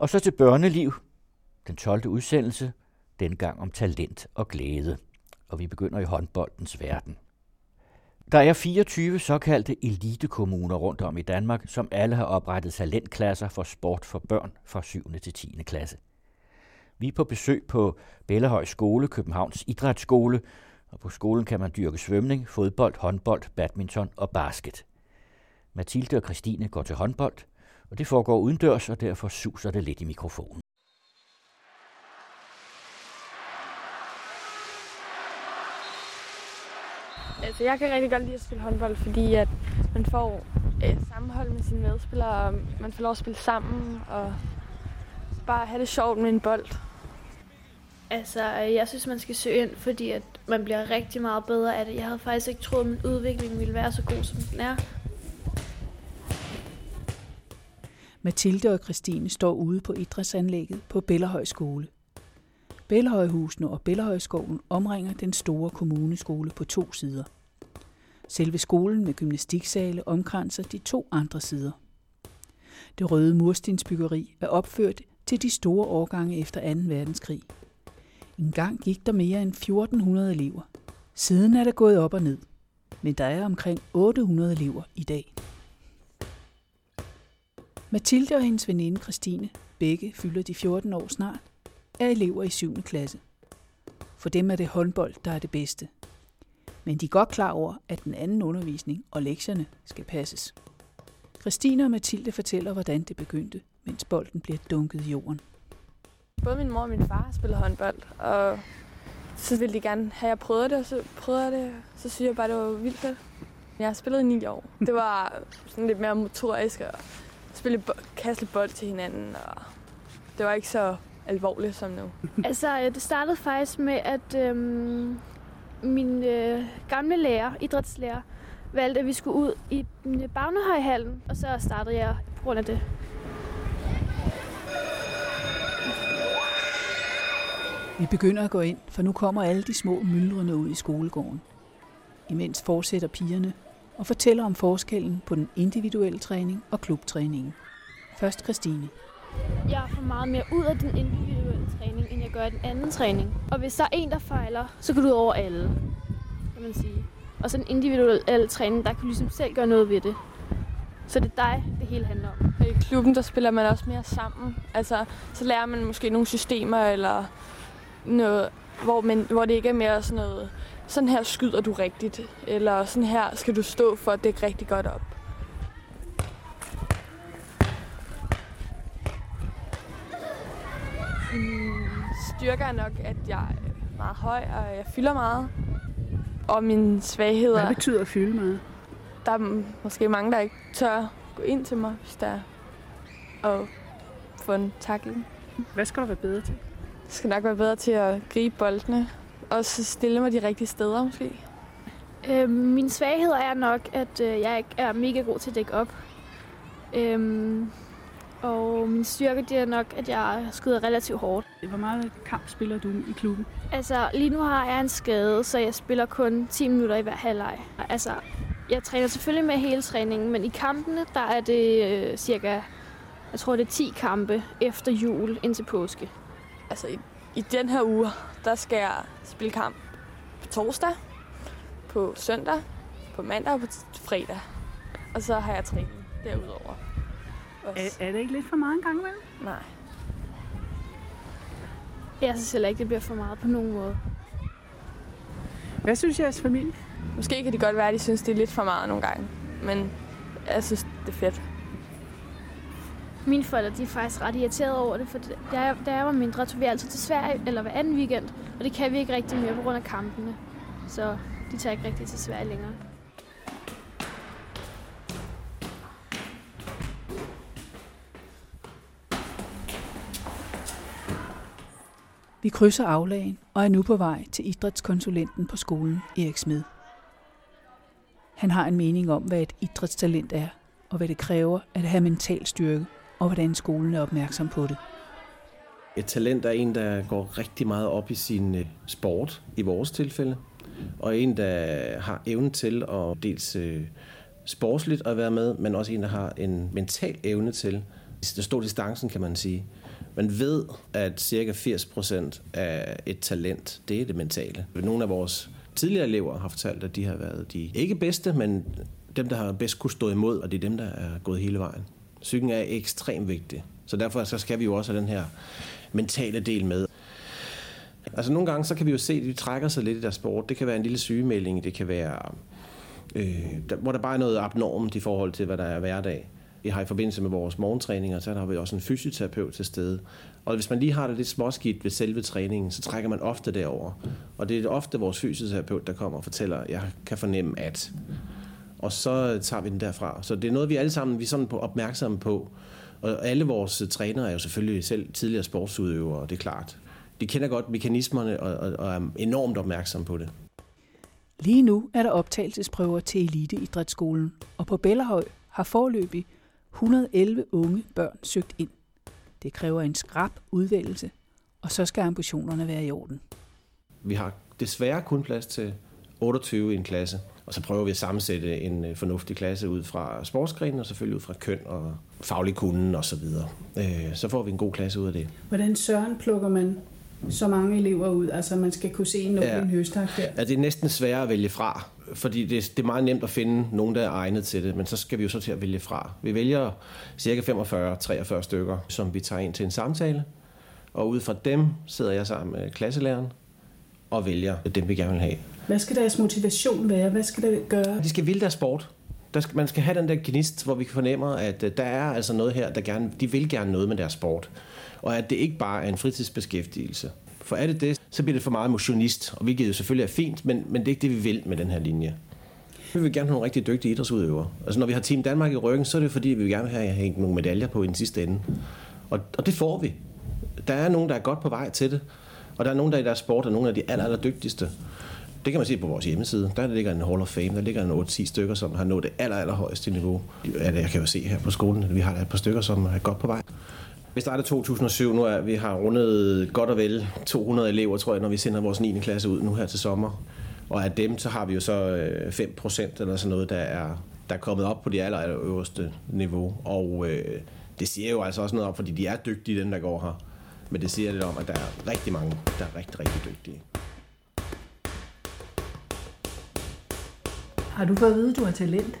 Og så til børneliv, den 12. udsendelse, dengang om talent og glæde. Og vi begynder i håndboldens verden. Der er 24 såkaldte elitekommuner rundt om i Danmark, som alle har oprettet talentklasser for sport for børn fra 7. til 10. klasse. Vi er på besøg på Bellehøj Skole, Københavns Idrætsskole, og på skolen kan man dyrke svømning, fodbold, håndbold, badminton og basket. Mathilde og Christine går til håndbold, og det foregår udendørs, og derfor suser det lidt i mikrofonen. Altså, jeg kan rigtig godt lide at spille håndbold, fordi at man får øh, sammenhold med sine medspillere, og man får lov at spille sammen, og bare have det sjovt med en bold. Altså, jeg synes, man skal søge ind, fordi at man bliver rigtig meget bedre af det. Jeg havde faktisk ikke troet, at min udvikling ville være så god, som den er. Mathilde og Christine står ude på idrætsanlægget på Bellerhøj Skole. Bellerhøjhusene og Bellerhøjskoven omringer den store kommuneskole på to sider. Selve skolen med gymnastiksale omkranser de to andre sider. Det røde murstensbyggeri er opført til de store årgange efter 2. verdenskrig. En gang gik der mere end 1400 elever. Siden er det gået op og ned, men der er omkring 800 elever i dag. Mathilde og hendes veninde Christine, begge fylder de 14 år snart, er elever i 7. klasse. For dem er det håndbold, der er det bedste. Men de er godt klar over, at den anden undervisning og lektierne skal passes. Christine og Mathilde fortæller, hvordan det begyndte, mens bolden bliver dunket i jorden. Både min mor og min far spiller håndbold, og så ville de gerne have, at jeg prøvede det, og så prøvede jeg det. Så synes jeg bare, det var vildt fedt. Jeg har spillet i ni år. Det var sådan lidt mere motorisk, og spille kaste bold til hinanden, og det var ikke så alvorligt som nu. altså, det startede faktisk med, at øhm, min øh, gamle lærer, idrætslærer, valgte, at vi skulle ud i Bagnehøjhallen, og så startede jeg på grund af det. Vi begynder at gå ind, for nu kommer alle de små myldrende ud i skolegården. Imens fortsætter pigerne og fortæller om forskellen på den individuelle træning og klubtræningen. Først Christine. Jeg får meget mere ud af den individuelle træning, end jeg gør den anden træning. Og hvis der er en, der fejler, så går du ud over alle, kan man sige. Og så den individuelle træning, der kan du ligesom selv gøre noget ved det. Så det er dig, det hele handler om. I klubben, der spiller man også mere sammen. Altså, så lærer man måske nogle systemer, eller noget, hvor, man, hvor det ikke er mere sådan noget, sådan her skyder du rigtigt, eller sådan her skal du stå for at dække rigtig godt op. Min styrke er nok, at jeg er meget høj, og jeg fylder meget. Og mine svagheder... Hvad betyder at fylde meget? Der er måske mange, der ikke tør gå ind til mig, hvis der er og få en takling. Hvad skal du være bedre til? Jeg skal nok være bedre til at gribe boldene. Og så stille mig de rigtige steder måske. Øh, min svaghed er nok, at øh, jeg ikke er mega god til at dække op. Øhm, og min styrke det er nok, at jeg skyder relativt hårdt. Hvor meget kamp spiller du i klubben? Altså, lige nu har jeg en skade, så jeg spiller kun 10 minutter i hver halvleg. Altså, jeg træner selvfølgelig med hele træningen, men i kampene, der er det øh, cirka, jeg tror det er 10 kampe efter jul indtil påske. Altså, i, i den her uge, der skal jeg spille kamp på torsdag, på søndag, på mandag og på fredag. Og så har jeg træning derudover. Er, er det ikke lidt for meget en gang imellem? Nej. Jeg synes heller ikke, det bliver for meget på nogen måde. Hvad synes jeres familie? Måske kan det godt være, at de synes, det er lidt for meget nogle gange. Men jeg synes, det er fedt. Mine forældre de er faktisk ret irriterede over det, for da jeg, da jeg var mindre, tog vi altid til Sverige eller hver anden weekend, og det kan vi ikke rigtig mere på grund af kampene. Så de tager ikke rigtig til Sverige længere. Vi krydser aflagen og er nu på vej til idrætskonsulenten på skolen, Erik Smed. Han har en mening om, hvad et idrætstalent er, og hvad det kræver at have mental styrke, og hvordan skolen er opmærksom på det. Et talent er en, der går rigtig meget op i sin øh, sport, i vores tilfælde, og en, der har evnen til at dels øh, sportsligt at være med, men også en, der har en mental evne til Det står distancen, kan man sige. Man ved, at cirka 80% af et talent, det er det mentale. Nogle af vores tidligere elever har fortalt, at de har været de ikke bedste, men dem, der har bedst kunne stå imod, og det er dem, der er gået hele vejen. Psyken er ekstremt vigtig, så derfor så skal vi jo også have den her mentale del med. Altså nogle gange, så kan vi jo se, at de trækker sig lidt i deres sport. Det kan være en lille sygemelding, det kan være, øh, der, hvor der bare er noget abnormt i forhold til, hvad der er hverdag. Vi har i forbindelse med vores morgentræninger, så har vi også en fysioterapeut til stede. Og hvis man lige har det lidt småskidt ved selve træningen, så trækker man ofte derover. Og det er ofte vores fysioterapeut, der kommer og fortæller, at jeg kan fornemme at. Og så tager vi den derfra. Så det er noget, vi alle sammen vi er sådan på opmærksomme på. Og alle vores trænere er jo selvfølgelig selv tidligere sportsudøvere, det er klart. De kender godt mekanismerne og, og, og er enormt opmærksomme på det. Lige nu er der optagelsesprøver til Eliteidrætsskolen, og på Bellerhøj har forløbig 111 unge børn søgt ind. Det kræver en skrab udvælgelse, og så skal ambitionerne være i orden. Vi har desværre kun plads til 28 i en klasse, og så prøver vi at sammensætte en øh, fornuftig klasse ud fra sportsgrenen, og selvfølgelig ud fra køn og faglig kunden osv. Så, øh, så får vi en god klasse ud af det. Hvordan søren plukker man så mange elever ud? Altså man skal kunne se nogen ja. høstak her. Ja, det er næsten sværere at vælge fra, fordi det, det er meget nemt at finde nogen, der er egnet til det, men så skal vi jo så til at vælge fra. Vi vælger cirka 45-43 stykker, som vi tager ind til en samtale, og ud fra dem sidder jeg sammen med klasselæreren og vælger dem, vi gerne vil have. Hvad skal deres motivation være? Hvad skal der gøre? De skal ville deres sport. Der skal, man skal have den der gnist, hvor vi fornemmer, at øh, der er altså noget her, der gerne, de vil gerne noget med deres sport. Og at det ikke bare er en fritidsbeskæftigelse. For er det det, så bliver det for meget motionist, og hvilket jo selvfølgelig er fint, men, men det er ikke det, vi vil med den her linje. Vi vil gerne have nogle rigtig dygtige idrætsudøvere. Altså når vi har Team Danmark i ryggen, så er det fordi, vi vil gerne have hængt nogle medaljer på i den sidste ende. Og, og det får vi. Der er nogen, der er godt på vej til det. Og der er nogen, der i deres sport er nogle af de aller, aller dygtigste. Det kan man se på vores hjemmeside. Der ligger en Hall of Fame. Der ligger en 8-10 stykker, som har nået det aller, aller højeste niveau. Jeg kan jo se her på skolen, at vi har et par stykker, som er godt på vej. Vi startede 2007, nu er vi har rundet godt og vel 200 elever, tror jeg, når vi sender vores 9. klasse ud nu her til sommer. Og af dem, så har vi jo så øh, 5 procent eller sådan noget, der er, der er kommet op på det aller, aller øverste niveau. Og øh, det siger jo altså også noget om, fordi de er dygtige, den der går her. Men det siger lidt om, at der er rigtig mange, der er rigtig, rigtig dygtige. Har du fået at vide, at du har talent?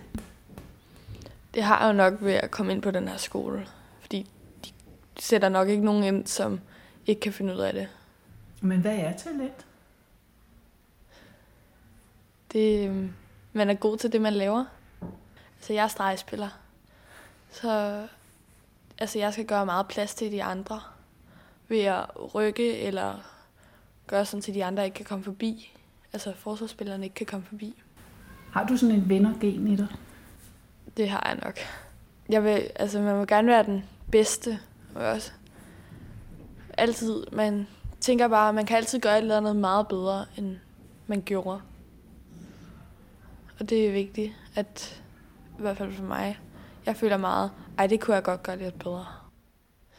Det har jeg jo nok ved at komme ind på den her skole. Fordi de sætter nok ikke nogen ind, som ikke kan finde ud af det. Men hvad er talent? Det, øhm, man er god til det, man laver. Altså, jeg er stregspiller. Så altså, jeg skal gøre meget plads til de andre. Ved at rykke eller gøre sådan, til de andre ikke kan komme forbi. Altså, forsvarsspillerne ikke kan komme forbi. Har du sådan en vennergen i dig? Det har jeg nok. Jeg vil, altså, man må gerne være den bedste. Også. Altid. Man tænker bare, at man kan altid gøre et eller andet meget bedre, end man gjorde. Og det er vigtigt, at i hvert fald for mig, jeg føler meget, ej, det kunne jeg godt gøre lidt bedre.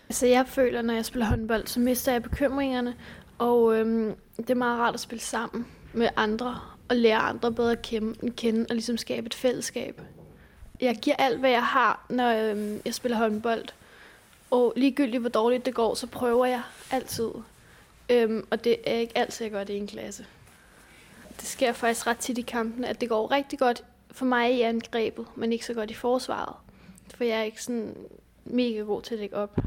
Altså jeg føler, når jeg spiller håndbold, så mister jeg bekymringerne, og øhm, det er meget rart at spille sammen med andre, og lære andre bedre at kende, kende og ligesom skabe et fællesskab. Jeg giver alt, hvad jeg har, når øhm, jeg spiller håndbold. Og ligegyldigt hvor dårligt det går, så prøver jeg altid. Øhm, og det er ikke altid, jeg gør det i en klasse. Det sker faktisk ret tit i kampen, at det går rigtig godt for mig i angrebet, men ikke så godt i forsvaret. For jeg er ikke sådan mega god til at lægge op.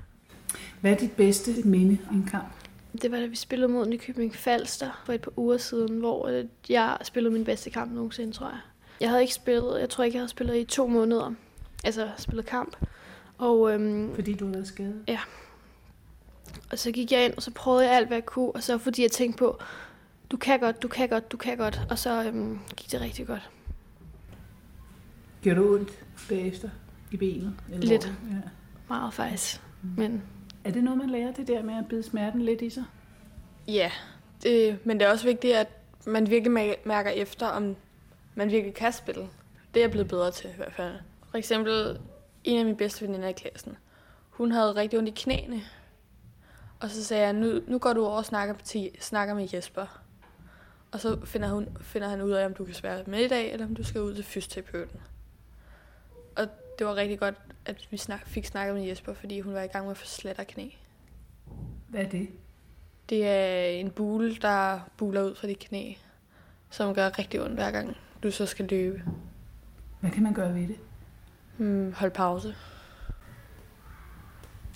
Hvad er dit bedste minde i en kamp? Det var da vi spillede mod Nykøbing Falster for et par uger siden, hvor øh, jeg spillede min bedste kamp nogensinde, tror jeg. Jeg havde ikke spillet, jeg tror ikke, jeg havde spillet i to måneder. Altså spillet kamp. Og, øhm, fordi du havde skadet? Ja. Og så gik jeg ind, og så prøvede jeg alt, hvad jeg kunne. Og så fordi jeg tænkte på, du kan godt, du kan godt, du kan godt. Og så øhm, gik det rigtig godt. Gjorde du ondt bagefter i benet? Eller lidt. Ja. Meget faktisk. Mm. Men er det noget, man lærer, det der med at bide smerten lidt i sig? Ja, det, men det er også vigtigt, at man virkelig mærker efter, om man virkelig kan spille. Det er jeg blevet bedre til i hvert fald. For eksempel en af mine bedste veninder i klassen. Hun havde rigtig ondt i knæene. Og så sagde jeg, nu, nu går du over og snakker, til, snakker med Jesper. Og så finder, hun, finder han ud af, om du kan være med i dag, eller om du skal ud til fysioterapeuten. Og det var rigtig godt, at vi snak, fik snakket med Jesper, fordi hun var i gang med at få slatter knæ. Hvad er det? Det er en bule, der buler ud fra dit knæ, som gør rigtig ondt hver gang, du så skal løbe. Hvad kan man gøre ved det? Hmm, hold pause.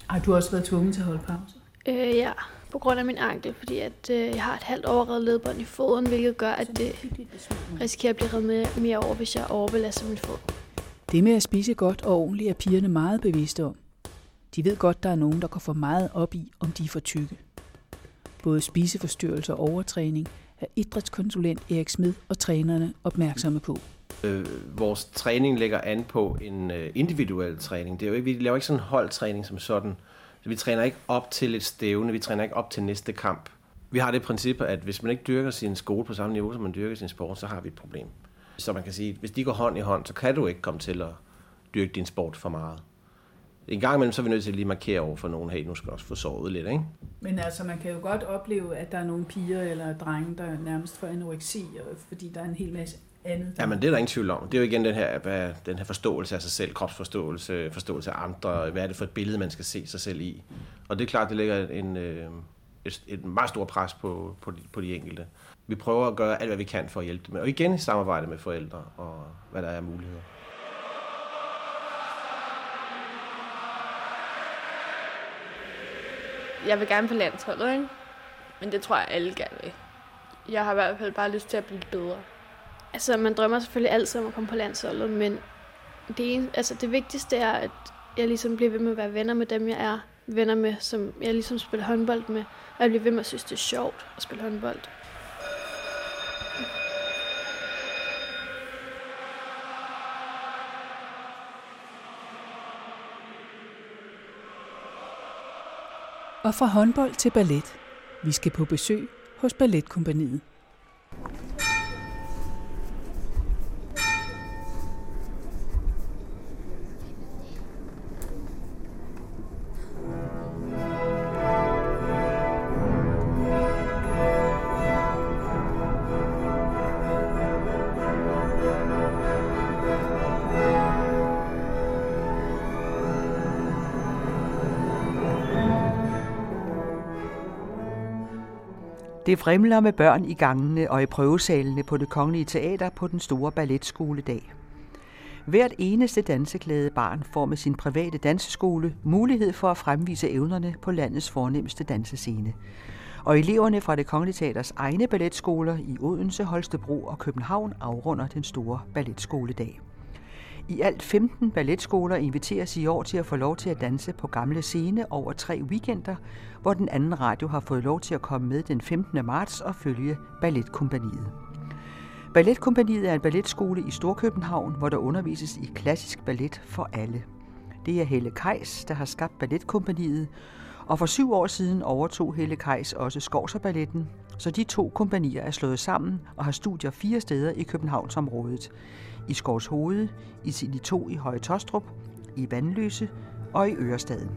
Har du også været tvunget til at holde pause? Øh, ja, på grund af min ankel, fordi at, øh, jeg har et halvt overredet ledbånd i foden, hvilket gør, at det risikerer at blive reddet mere, mere over, hvis jeg overbelaster min fod. Det med at spise godt og ordentligt er pigerne meget bevidste om. De ved godt, der er nogen, der går for meget op i, om de er for tykke. Både spiseforstyrrelser og overtræning er idrætskonsulent Erik Smed og trænerne opmærksomme på. Øh, vores træning lægger an på en øh, individuel træning. Det er jo ikke, vi laver ikke sådan en holdtræning som sådan. Så vi træner ikke op til et stævne, vi træner ikke op til næste kamp. Vi har det princip, at hvis man ikke dyrker sin skole på samme niveau, som man dyrker sin sport, så har vi et problem. Så man kan sige, hvis de går hånd i hånd, så kan du ikke komme til at dyrke din sport for meget. En gang imellem, så er vi nødt til at lige markere over for nogen, hey, nu skal også få sovet lidt, ikke? Men altså, man kan jo godt opleve, at der er nogle piger eller drenge, der nærmest får anoreksi, fordi der er en hel masse andet. Ja, men det er der ingen tvivl om. Det er jo igen den her, hvad, den her forståelse af sig selv, kropsforståelse, forståelse af andre, hvad er det for et billede, man skal se sig selv i. Og det er klart, det lægger en, øh, et, et meget stort pres på, på, de, på de enkelte. Vi prøver at gøre alt, hvad vi kan for at hjælpe dem. Og igen i samarbejde med forældre og hvad der er muligheder. Jeg vil gerne på landsholdet, ikke? Men det tror jeg, alle gerne vil. Jeg har i hvert fald bare lyst til at blive bedre. Altså, man drømmer selvfølgelig altid om at komme på landsholdet, men det, altså, det vigtigste er, at jeg ligesom bliver ved med at være venner med dem, jeg er venner med, som jeg ligesom spiller håndbold med, og jeg bliver ved med at synes, det er sjovt at spille håndbold. Og fra håndbold til ballet. Vi skal på besøg hos Balletkompaniet. Det fremler med børn i gangene og i prøvesalene på det kongelige teater på den store balletskoledag. Hvert eneste danseklæde barn får med sin private danseskole mulighed for at fremvise evnerne på landets fornemmeste dansescene. Og eleverne fra det kongelige teaters egne balletskoler i Odense, Holstebro og København afrunder den store balletskoledag. I alt 15 balletskoler inviteres i år til at få lov til at danse på gamle scene over tre weekender, hvor den anden radio har fået lov til at komme med den 15. marts og følge Balletkompaniet. Balletkompaniet er en balletskole i Storkøbenhavn, hvor der undervises i klassisk ballet for alle. Det er Helle Kejs, der har skabt Balletkompaniet, og for syv år siden overtog Helle Kejs også Skovserballetten, så de to kompanier er slået sammen og har studier fire steder i Københavnsområdet. I Skovs Hoved, i Sili 2 i Høje Tostrup, i Vandløse og i Ørestaden.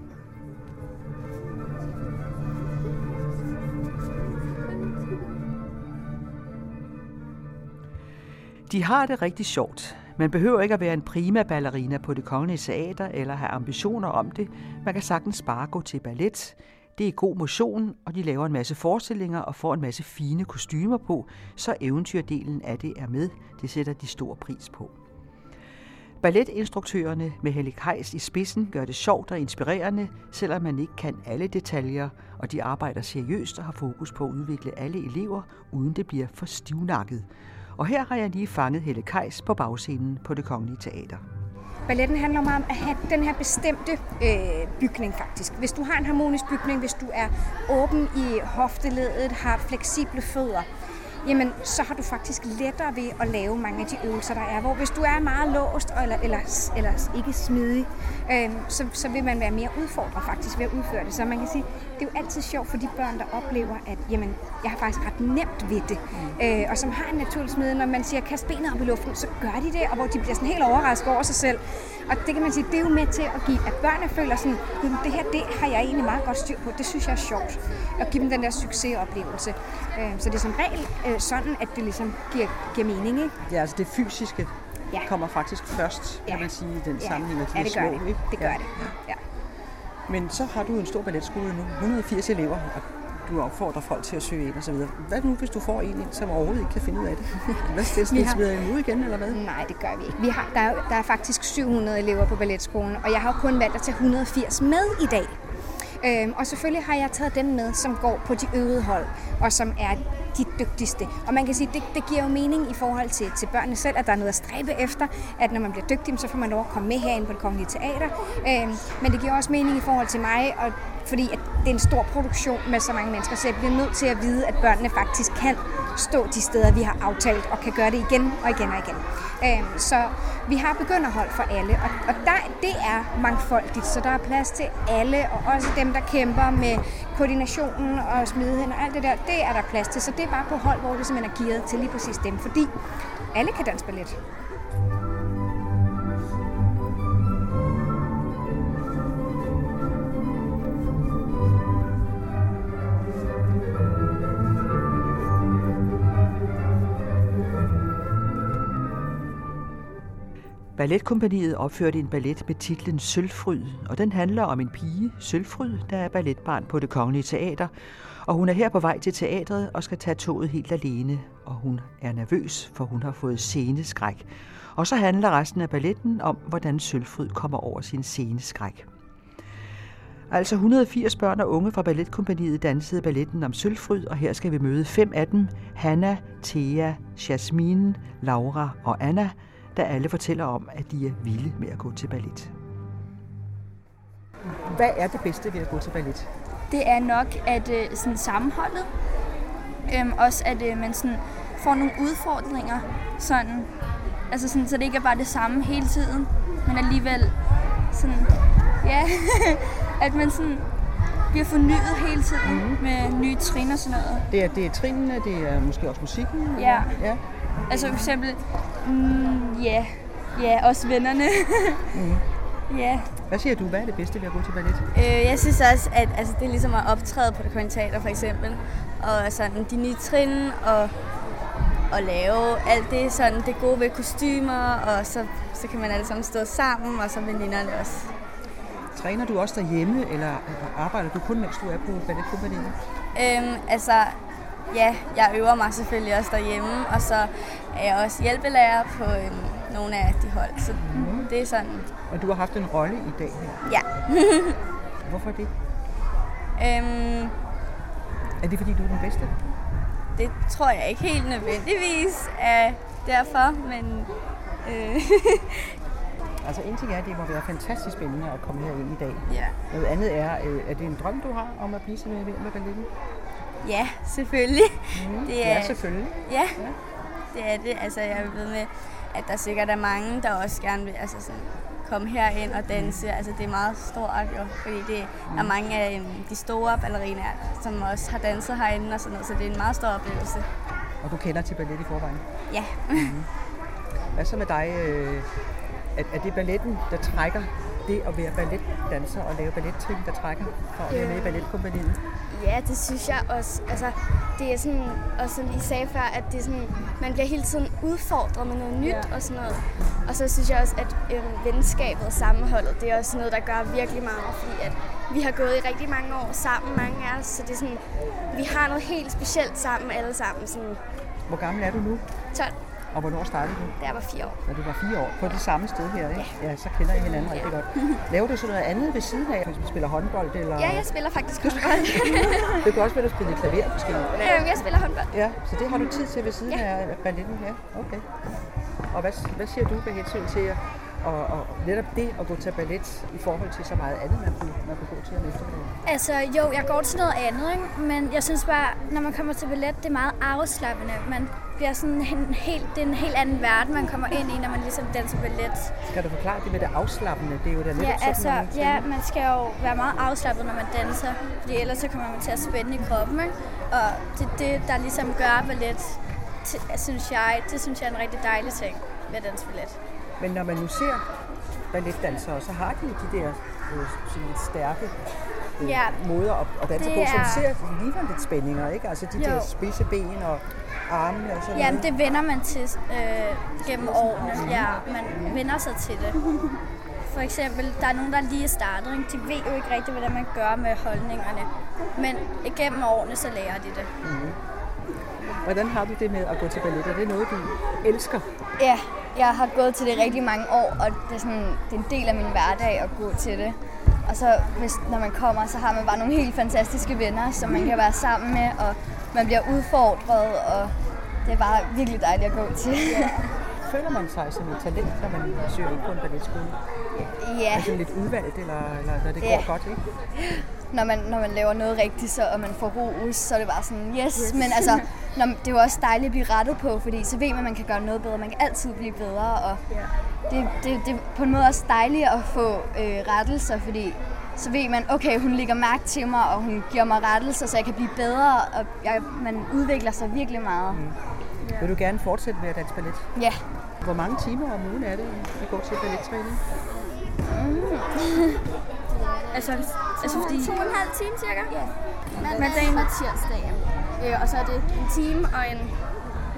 De har det rigtig sjovt. Man behøver ikke at være en prima ballerina på det kongelige teater eller have ambitioner om det. Man kan sagtens bare gå til ballet. Det er god motion, og de laver en masse forestillinger og får en masse fine kostymer på, så eventyrdelen af det er med. Det sætter de stor pris på. Balletinstruktørerne med Helle Kajs i spidsen gør det sjovt og inspirerende, selvom man ikke kan alle detaljer, og de arbejder seriøst og har fokus på at udvikle alle elever, uden det bliver for stivnakket. Og her har jeg lige fanget Helle Kajs på bagscenen på det Kongelige Teater. Balletten handler meget om at have den her bestemte øh, bygning faktisk. Hvis du har en harmonisk bygning, hvis du er åben i hofteledet, har fleksible fødder, jamen så har du faktisk lettere ved at lave mange af de øvelser, der er. Hvor hvis du er meget låst eller, eller, eller ikke smidig, øh, så, så vil man være mere udfordret faktisk ved at udføre det. Så man kan sige, det er jo altid sjovt for de børn, der oplever, at jamen, jeg har faktisk ret nemt ved det. Mm. Øh, og som har en naturlig smid, når man siger, kast benet op i luften, så gør de det, og hvor de bliver sådan helt overrasket over sig selv. Og det kan man sige, det er jo med til at give, at børnene føler sådan, det her, det har jeg egentlig meget godt styr på, det synes jeg er sjovt. At give dem den der succesoplevelse. Øh, så det er som regel øh, sådan, at det ligesom giver, giver mening, ikke? Det er altså det fysiske. ja. kommer faktisk først, kan ja. man sige, i den ja. sammenhæng, at de ja, det gør små, det. ikke? Det gør ja. det, ja. Men så har du en stor balletskole nu, 180 elever, og du opfordrer folk til at søge ind og så videre. Hvad nu, hvis du får en som overhovedet ikke kan finde ud af det? Hvad stiller har... smider imod igen, eller hvad? Nej, det gør vi ikke. Vi har, der, er, der er faktisk 700 elever på balletskolen, og jeg har kun valgt at tage 180 med i dag. Øhm, og selvfølgelig har jeg taget dem med, som går på de øvede hold, og som er de dygtigste. Og man kan sige, det, det giver jo mening i forhold til, til børnene selv, at der er noget at stræbe efter, at når man bliver dygtig, så får man lov at komme med herinde på det kongelige teater. Øh, men det giver også mening i forhold til mig, og fordi at det er en stor produktion med så mange mennesker, så jeg bliver nødt til at vide, at børnene faktisk kan stå de steder, vi har aftalt, og kan gøre det igen og igen og igen. Øhm, så vi har begynderhold for alle, og, og der, det er mangfoldigt, så der er plads til alle, og også dem, der kæmper med koordinationen og smidigheden og alt det der, det er der plads til. Så det er bare på hold, hvor det simpelthen er gearet til lige præcis dem, fordi alle kan danse ballet. Balletkompaniet opførte en ballet med titlen Sølvfryd, og den handler om en pige, Sølvfryd, der er balletbarn på det kongelige teater, og hun er her på vej til teatret og skal tage toget helt alene, og hun er nervøs, for hun har fået sceneskræk. Og så handler resten af balletten om, hvordan Sølvfryd kommer over sin sceneskræk. Altså 180 børn og unge fra Balletkompaniet dansede balletten om Sølvfryd, og her skal vi møde fem af dem. Hanna, Thea, Jasmine, Laura og Anna – der alle fortæller om, at de er vilde med at gå til ballet. Hvad er det bedste ved at gå til ballet? Det er nok at øh, sådan sammenholdet. Øhm, også at øh, man sådan får nogle udfordringer, sådan, altså sådan, så det ikke er bare det samme hele tiden, men alligevel sådan, ja, at man sådan bliver fornyet hele tiden mm. med nye trin og sådan noget. Det er, det er trinene, det er måske også musikken? Ja. ja. Altså for eksempel, mm, ja, ja, også vennerne. mm. Ja. Hvad siger du? Hvad er det bedste ved at gå til ballet? Øh, jeg synes også, at altså, det er ligesom at optræde på det Teater for eksempel. Og sådan de nye trin og, og lave alt det, sådan det gode ved kostymer, og så, så kan man alle sammen stå sammen, og så veninderne også. Træner du også derhjemme, eller arbejder du kun, mens du er på balletkompaniet? Øhm, altså, ja, jeg øver mig selvfølgelig også derhjemme, og så er jeg også hjælpelærer på øhm, nogle af de hold, så mm. det er sådan. Og du har haft en rolle i dag her? Ja. Hvorfor det? Øhm, er det fordi, du er den bedste? Det tror jeg ikke helt nødvendigvis er derfor, men... Øh, altså en ting er, at det må være fantastisk spændende at komme her ind i dag. Ja. Noget andet er, øh, er det en drøm, du har om at blive sådan med, med balletten? Ja, selvfølgelig. Mm, det er, ja, selvfølgelig. Ja, det er det. Altså, jeg ved med, at der sikkert er mange, der også gerne vil altså sådan, komme herind og danse. Mm. Altså, det er meget stort jo, fordi det mm. er mange af um, de store ballerinaer, som også har danset herinde og sådan noget, så det er en meget stor oplevelse. Og du kender til ballet i forvejen? Ja. mm. Hvad så med dig? Øh, er, er det balletten, der trækker det at være balletdanser og lave ballettrin, der trækker for at være med i balletkompaniet? Ja, det synes jeg også. Altså, det er sådan, og som I sagde før, at det er sådan, man bliver hele tiden udfordret med noget nyt ja. og sådan noget. Og så synes jeg også, at øh, venskabet og sammenholdet, det er også noget, der gør virkelig meget, fordi at vi har gået i rigtig mange år sammen, mange af os, så det er sådan, vi har noget helt specielt sammen alle sammen. Sådan. Hvor gammel er du nu? 12. Og hvornår startede du? Da jeg var fire år. Da du var fire år. På det samme sted her, ikke? Ja. ja så kender I hinanden ja. rigtig godt. Laver du så noget andet ved siden af? Du spiller håndbold? Eller? Ja, jeg spiller faktisk håndbold. du kan også spille, spille klaver måske? Øhm, jeg spiller håndbold. Ja, så det har du tid til ved siden ja. af balletten her? Okay. Og hvad, hvad siger du med hensyn til og, og netop det at gå til ballet i forhold til så meget andet, man kunne, man kunne gå til om eftermiddagen? Altså jo, jeg går til noget andet, ikke? men jeg synes bare, når man kommer til ballet, det er meget afslappende. Man bliver sådan en helt, det er en helt anden verden, man kommer ind i, når man ligesom danser ballet. Skal du forklare det med det afslappende? Det er jo da ja, altså, man ja, man skal jo være meget afslappet, når man danser, fordi ellers så kommer man til at spænde i kroppen. Ikke? Og det er det, der ligesom gør ballet, til, synes jeg, det synes jeg er en rigtig dejlig ting ved at danse ballet. Men når man nu ser balletdansere, så har de jo de der øh, sådan lidt stærke Ja. måder at, at danse Det på, som er- ser ligner lidt spændinger, ikke? Altså de Jo. der spidse ben og armene og sådan Jamen, noget. det vender man til øh, gennem årene. Ja, man vender sig til det. For eksempel, der er nogen, der lige er startet. Ikke? De ved jo ikke rigtigt, hvordan man gør med holdningerne. Men igennem årene, så lærer de det. Mhm. Hvordan har du det med at gå til ballet? Er det noget, du elsker? Ja, jeg har gået til det rigtig mange år, og det er, sådan, det er en del af min hverdag at gå til det. Og så, hvis, når man kommer, så har man bare nogle helt fantastiske venner, som man kan være sammen med, og man bliver udfordret, og det er bare virkelig dejligt at gå til. Føler man sig som et talent, når man søger ind på en balletskole? Ja. Altså lidt udvalgt, eller, eller når det Ja. går godt, ikke? Når man, når man laver noget rigtigt, så, og man får ros, så er det bare sådan, yes. Yes. Men altså, når, det er jo også dejligt at blive rettet på, fordi så ved man, at man kan gøre noget bedre. Man kan altid blive bedre, og det, det, det er på en måde også dejligt at få øh, rettelser, fordi så ved man, okay, hun lægger mærke til mig, og hun giver mig rettelser, så jeg kan blive bedre, og jeg, man udvikler sig virkelig meget. Mm. Vil du gerne fortsætte med at danse ballet? Ja. Hvor mange timer om ugen er det, I går til ballettræning? Altså, altså fordi... To og en halv time cirka? Ja. Mandagen. og tirsdag. Øh, og så er det en time og en,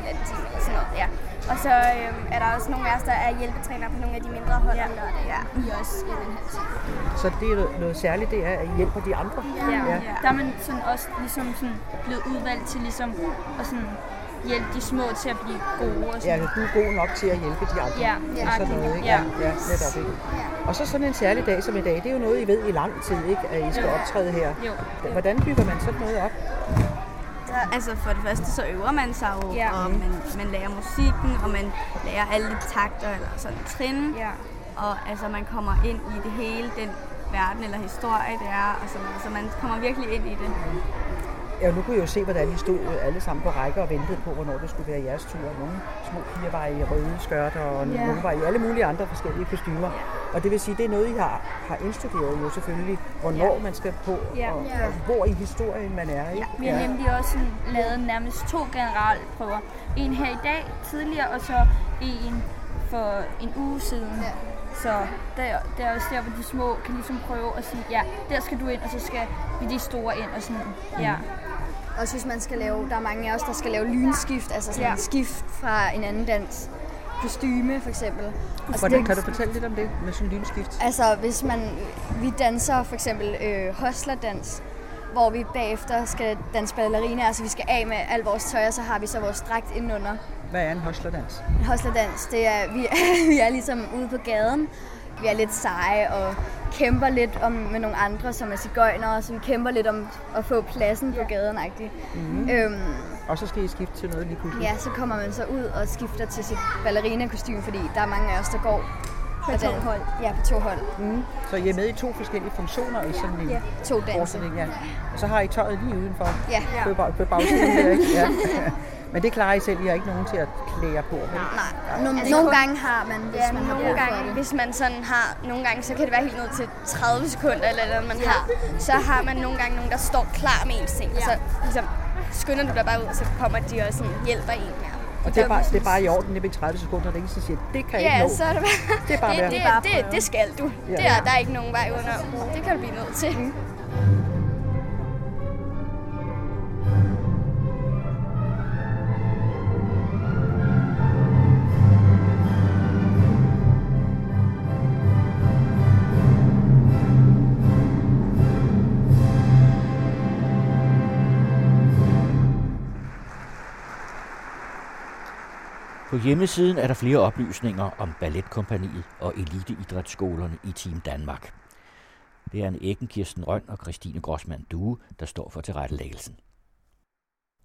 ja, en time eller sådan noget. Ja. Og så øh, er der også nogle af os, der er hjælpetræner på nogle af de mindre hold ja. lørdag. Ja. I også en halv time. Så det er noget- noget særligt, det er, at I hjælper de andre? Ja. ja. Der er man sådan også ligesom sådan blevet udvalgt til ligesom at sådan hjælpe de små til at blive gode. Og Ja, sådan. du er god nok til at hjælpe de andre. Ja, ja. Sådan noget, ikke? Ja. ja netop, ikke? Og så sådan en særlig dag som i dag, det er jo noget, I ved i lang tid, ikke? At I skal Jo. optræde her. Jo. Hvordan bygger man sådan noget op? Altså for det første så øver man sig jo, Ja. ja. og man, man lærer musikken, og man lærer alle de takter eller sådan trin. Ja. Og altså man kommer ind i det hele, den verden eller historie det er, og sådan noget. Så man kommer virkelig ind i det. Ja, nu kunne jeg jo se, hvordan I stod alle sammen på række og ventede på, hvornår det skulle være jeres tur. Nogle små piger var i røde skørter, og Ja. nogle var i alle mulige andre forskellige kostymer. Og det vil sige, det er noget, I har, har indstuderet jo selvfølgelig, hvornår man skal på, Ja. og, Ja. og hvor i historien man er. Ikke? Vi har nemlig også lavet nærmest to generalprøver. En her i dag tidligere, og så en for en uge siden. Ja. Så der, der er også der, hvor de små kan ligesom prøve at sige, ja, der skal du ind, og så skal vi de store ind, og sådan. Ja. Også hvis man skal lave, der er mange af os, der skal lave lynskift, altså sådan Ja. skift fra en anden dans. Kostyme for eksempel. Og så Hvordan, kan du fortælle lidt om det med sådan en lynskift? Altså, hvis man, vi danser for eksempel øh, hoslerdans, hvor vi bagefter skal danse ballerina, altså vi skal af med al vores tøj, og så har vi så vores dragt indenunder. Hvad er en hoslerdans? En hoslerdans, det er, vi, er, vi er ligesom ude på gaden. Vi er lidt seje og kæmper lidt om, med nogle andre, som er cigøjnere, så vi kæmper lidt om at få pladsen på gaden. Mhm. Øhm, Og så skal I skifte til noget lige pludselig? ja, så kommer man så ud og skifter til sit ballerina-kostyme, fordi der er mange af os, der går På to hold. Ja, på to hold. Mm. Så I er med i to forskellige funktioner i sådan en Ja, to danse. ja. Og så har I tøjet lige udenfor Ja. på, bag- på bagsiden her, ikke? Ja. Men det klarer I selv, I har ikke nogen til at klæde jer på, vel? Nej, nogle, Altså, nogle gange har man, hvis Ja, man har nogle gange, det. hvis man sådan har, nogle gange, så kan det være helt ned til 30 sekunder, eller hvad man har. Så har man nogle gange nogen, der står klar med ens ting, og så ligesom, skynder du dig bare ud, og så kommer de og sådan, hjælper en med. Og det er, bare, det er bare i orden, det er 30 sekunder, det er ingen, der siger, det kan jeg Ja, ikke nå. så er det bare, Det er bare det, det, det, det, skal du. Ja. Det er, der er ikke nogen vej under. Det kan du blive nødt til. På hjemmesiden er der flere oplysninger om Balletkompaniet og eliteidrætsskolerne i Team Danmark. Det er en Æggen Kirsten Røn og Christine Grossmann Due, der står for tilrettelæggelsen.